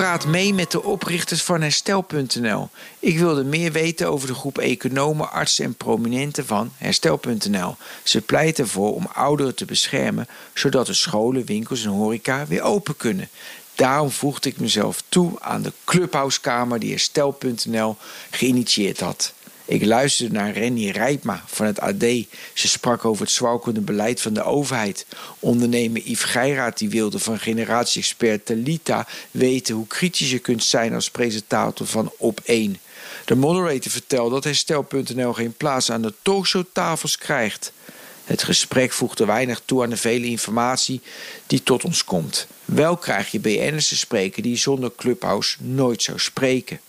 Praat mee met de oprichters van Herstel.nl. Ik wilde meer weten over de groep economen, artsen en prominenten van Herstel.nl. Ze pleiten ervoor om ouderen te beschermen, zodat de scholen, winkels en horeca weer open kunnen. Daarom voegde ik mezelf toe aan de clubhouskamer die Herstel.nl geïnitieerd had. Ik luisterde naar Renny Rijpma van het AD. Ze sprak over het zwalkende beleid van de overheid. Ondernemer Yves Geiraat die wilde van generatie-expert Talita weten hoe kritisch je kunt zijn als presentator van Op 1. De moderator vertelde dat Herstel.nl geen plaats aan de talkshowtafels krijgt. Het gesprek voegde weinig toe aan de vele informatie die tot ons komt. Wel krijg je BN'ers te spreken die zonder Clubhouse nooit zou spreken.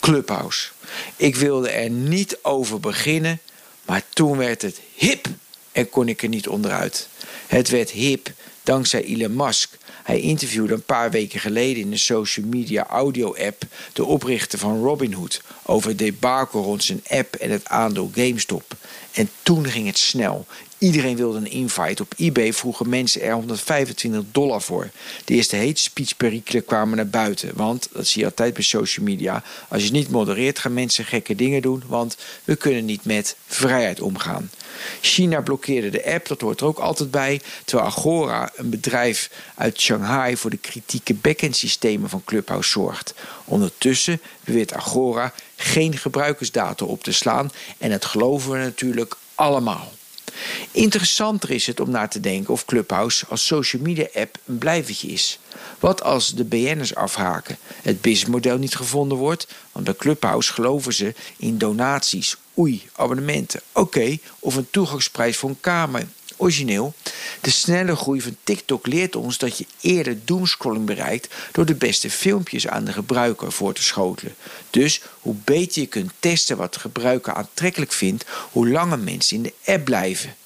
Clubhouse. Ik wilde er niet over beginnen, maar toen werd het hip en kon ik er niet onderuit. Het werd hip dankzij Elon Musk. Hij interviewde een paar weken geleden in de social media audio app de oprichter van Robinhood over het debakel rond zijn app en het aandeel GameStop. En toen ging het snel. Iedereen wilde een invite. Op eBay vroegen mensen er 125 dollar voor. De eerste hate speech perikelen kwamen naar buiten. Want, dat zie je altijd bij social media... als je niet modereert gaan mensen gekke dingen doen... want we kunnen niet met vrijheid omgaan. China blokkeerde de app, dat hoort er ook altijd bij... terwijl Agora, een bedrijf uit Shanghai... voor de kritieke backend systemen van Clubhouse zorgt. Ondertussen beweert Agora geen gebruikersdata op te slaan... en dat geloven we natuurlijk allemaal. Interessanter is het om naar te denken of Clubhouse als social media app een blijvertje is. Wat als de BN'ers afhaken, het businessmodel niet gevonden wordt, want bij Clubhouse geloven ze in donaties, oei, abonnementen, oké, of een toegangsprijs voor een kamer origineel. De snelle groei van TikTok leert ons dat je eerder doomscrolling bereikt door de beste filmpjes aan de gebruiker voor te schotelen. Dus hoe beter je kunt testen wat de gebruiker aantrekkelijk vindt, hoe langer mensen in de app blijven.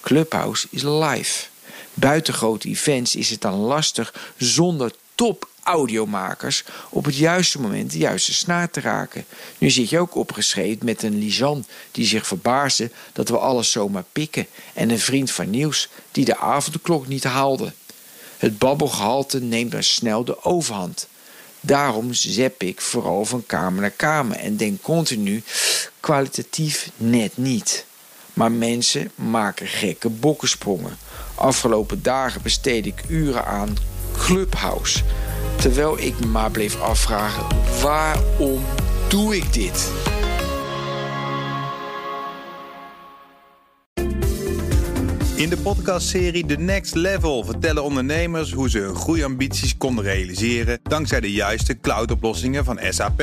Clubhouse is live. Buiten grote events is het dan lastig zonder top audiomakers op het juiste moment de juiste snaar te raken. Nu zit je ook opgeschreven met een Lisan die zich verbaasde dat we alles zomaar pikken en een vriend van Nieuws die de avondklok niet haalde. Het babbelgehalte neemt dan snel de overhand. Daarom zep ik vooral van kamer naar kamer en denk continu kwalitatief net niet. Maar mensen maken gekke bokkensprongen. Afgelopen dagen besteed ik uren aan Clubhouse. Terwijl ik me maar bleef afvragen: waarom doe ik dit? In de podcastserie The Next Level vertellen ondernemers hoe ze hun groeiambities konden realiseren dankzij de juiste cloudoplossingen van SAP.